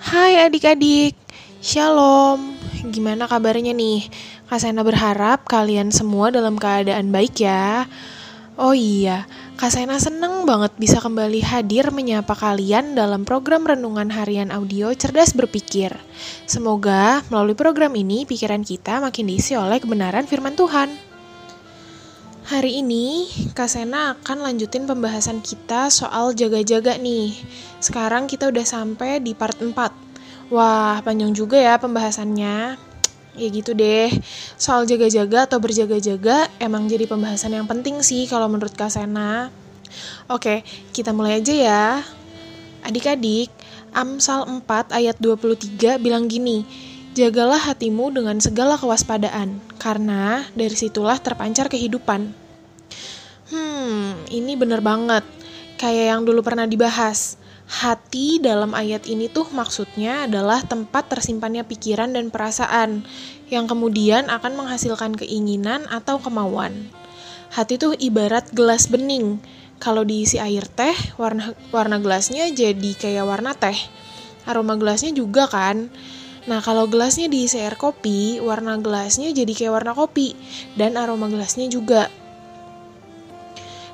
Hai adik-adik, shalom. Gimana kabarnya nih? Kasena berharap kalian semua dalam keadaan baik ya. Oh iya, Kasena seneng banget bisa kembali hadir menyapa kalian dalam program Renungan Harian Audio Cerdas Berpikir. Semoga melalui program ini pikiran kita makin diisi oleh kebenaran firman Tuhan. Hari ini, Kak Sena akan lanjutin pembahasan kita soal jaga-jaga nih. Sekarang kita udah sampai di part 4. Wah, panjang juga ya pembahasannya. Ya gitu deh, soal jaga-jaga atau berjaga-jaga emang jadi pembahasan yang penting sih kalau menurut Kak Sena. Oke, kita mulai aja ya. Adik-adik, Amsal 4 ayat 23 bilang gini, Jagalah hatimu dengan segala kewaspadaan, karena dari situlah terpancar kehidupan. Hmm, ini bener banget. Kayak yang dulu pernah dibahas. Hati dalam ayat ini tuh maksudnya adalah tempat tersimpannya pikiran dan perasaan, yang kemudian akan menghasilkan keinginan atau kemauan. Hati tuh ibarat gelas bening. Kalau diisi air teh, warna warna gelasnya jadi kayak warna teh. Aroma gelasnya juga kan. Nah, kalau gelasnya diisi air kopi, warna gelasnya jadi kayak warna kopi, dan aroma gelasnya juga.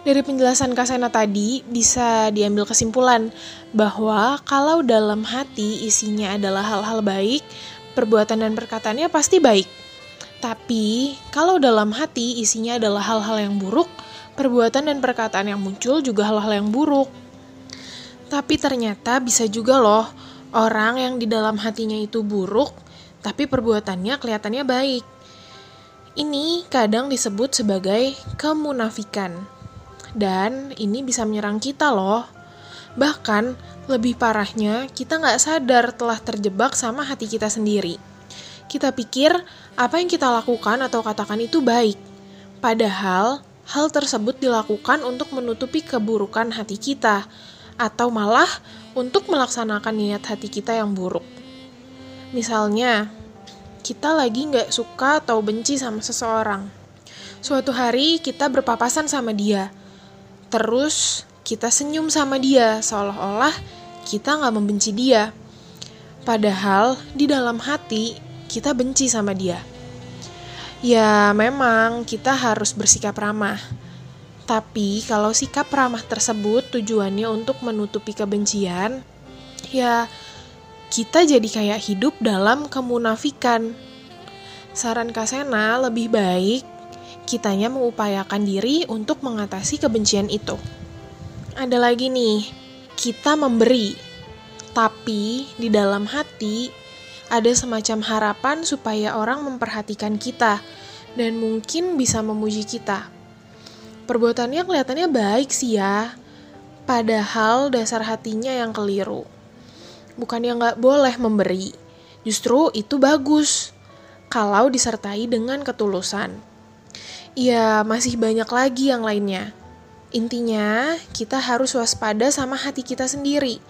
Dari penjelasan Kasena tadi, bisa diambil kesimpulan bahwa kalau dalam hati isinya adalah hal-hal baik, perbuatan dan perkataannya pasti baik. Tapi, kalau dalam hati isinya adalah hal-hal yang buruk, perbuatan dan perkataan yang muncul juga hal-hal yang buruk. Tapi ternyata bisa juga loh, Orang yang di dalam hatinya itu buruk, tapi perbuatannya kelihatannya baik. Ini kadang disebut sebagai kemunafikan. Dan ini bisa menyerang kita loh. Bahkan, lebih parahnya, kita nggak sadar telah terjebak sama hati kita sendiri. Kita pikir apa yang kita lakukan atau katakan itu baik. Padahal, hal tersebut dilakukan untuk menutupi keburukan hati kita, atau malah untuk melaksanakan niat hati kita yang buruk. Misalnya, kita lagi nggak suka atau benci sama seseorang. Suatu hari kita berpapasan sama dia, terus kita senyum sama dia seolah-olah kita nggak membenci dia. Padahal di dalam hati kita benci sama dia. Ya memang kita harus bersikap ramah tapi kalau sikap ramah tersebut tujuannya untuk menutupi kebencian, ya kita jadi kayak hidup dalam kemunafikan. Saran Kasena lebih baik kitanya mengupayakan diri untuk mengatasi kebencian itu. Ada lagi nih, kita memberi, tapi di dalam hati ada semacam harapan supaya orang memperhatikan kita dan mungkin bisa memuji kita. Perbuatannya kelihatannya baik sih ya, padahal dasar hatinya yang keliru. Bukannya nggak boleh memberi, justru itu bagus kalau disertai dengan ketulusan. Ya, masih banyak lagi yang lainnya. Intinya, kita harus waspada sama hati kita sendiri.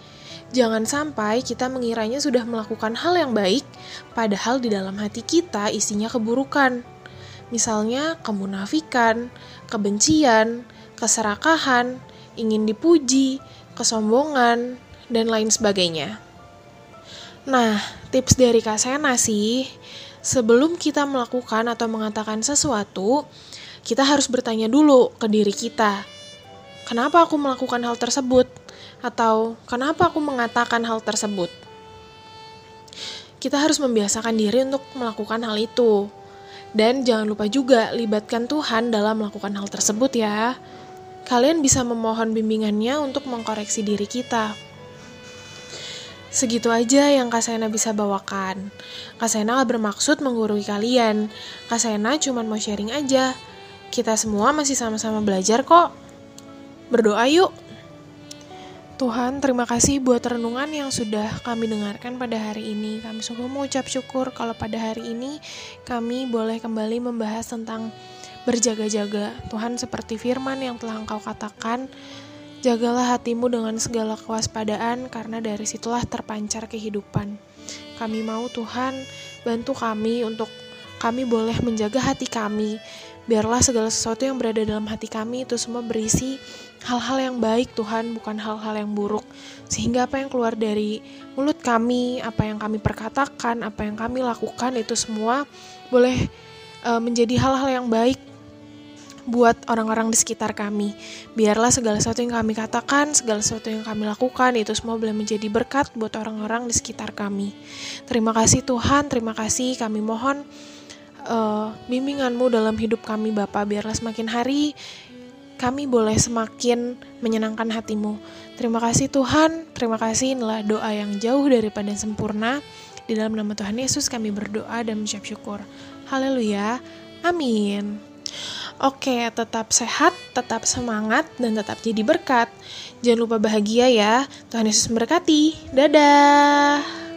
Jangan sampai kita mengiranya sudah melakukan hal yang baik, padahal di dalam hati kita isinya keburukan. Misalnya kemunafikan, kebencian, keserakahan, ingin dipuji, kesombongan, dan lain sebagainya. Nah, tips dari Kak Sena sih, sebelum kita melakukan atau mengatakan sesuatu, kita harus bertanya dulu ke diri kita. Kenapa aku melakukan hal tersebut? Atau kenapa aku mengatakan hal tersebut? Kita harus membiasakan diri untuk melakukan hal itu. Dan jangan lupa juga libatkan Tuhan dalam melakukan hal tersebut ya. Kalian bisa memohon bimbingannya untuk mengkoreksi diri kita. Segitu aja yang Kak Sena bisa bawakan. Kak Sena gak bermaksud menggurui kalian. Kak Sena cuma mau sharing aja. Kita semua masih sama-sama belajar kok. Berdoa yuk! Tuhan, terima kasih buat renungan yang sudah kami dengarkan pada hari ini. Kami sungguh mengucap syukur kalau pada hari ini kami boleh kembali membahas tentang berjaga-jaga. Tuhan, seperti firman yang telah Engkau katakan, jagalah hatimu dengan segala kewaspadaan karena dari situlah terpancar kehidupan. Kami mau Tuhan bantu kami untuk kami boleh menjaga hati kami. Biarlah segala sesuatu yang berada dalam hati kami itu semua berisi hal-hal yang baik Tuhan, bukan hal-hal yang buruk. Sehingga apa yang keluar dari mulut kami, apa yang kami perkatakan, apa yang kami lakukan itu semua boleh uh, menjadi hal-hal yang baik buat orang-orang di sekitar kami. Biarlah segala sesuatu yang kami katakan, segala sesuatu yang kami lakukan, itu semua boleh menjadi berkat buat orang-orang di sekitar kami. Terima kasih Tuhan, terima kasih kami mohon uh, bimbinganmu dalam hidup kami Bapak. Biarlah semakin hari kami boleh semakin menyenangkan hatimu. Terima kasih Tuhan, terima kasih inilah doa yang jauh daripada sempurna. Di dalam nama Tuhan Yesus kami berdoa dan mengucap syukur. Haleluya. Amin. Oke, tetap sehat, tetap semangat, dan tetap jadi berkat. Jangan lupa bahagia ya. Tuhan Yesus memberkati. Dadah.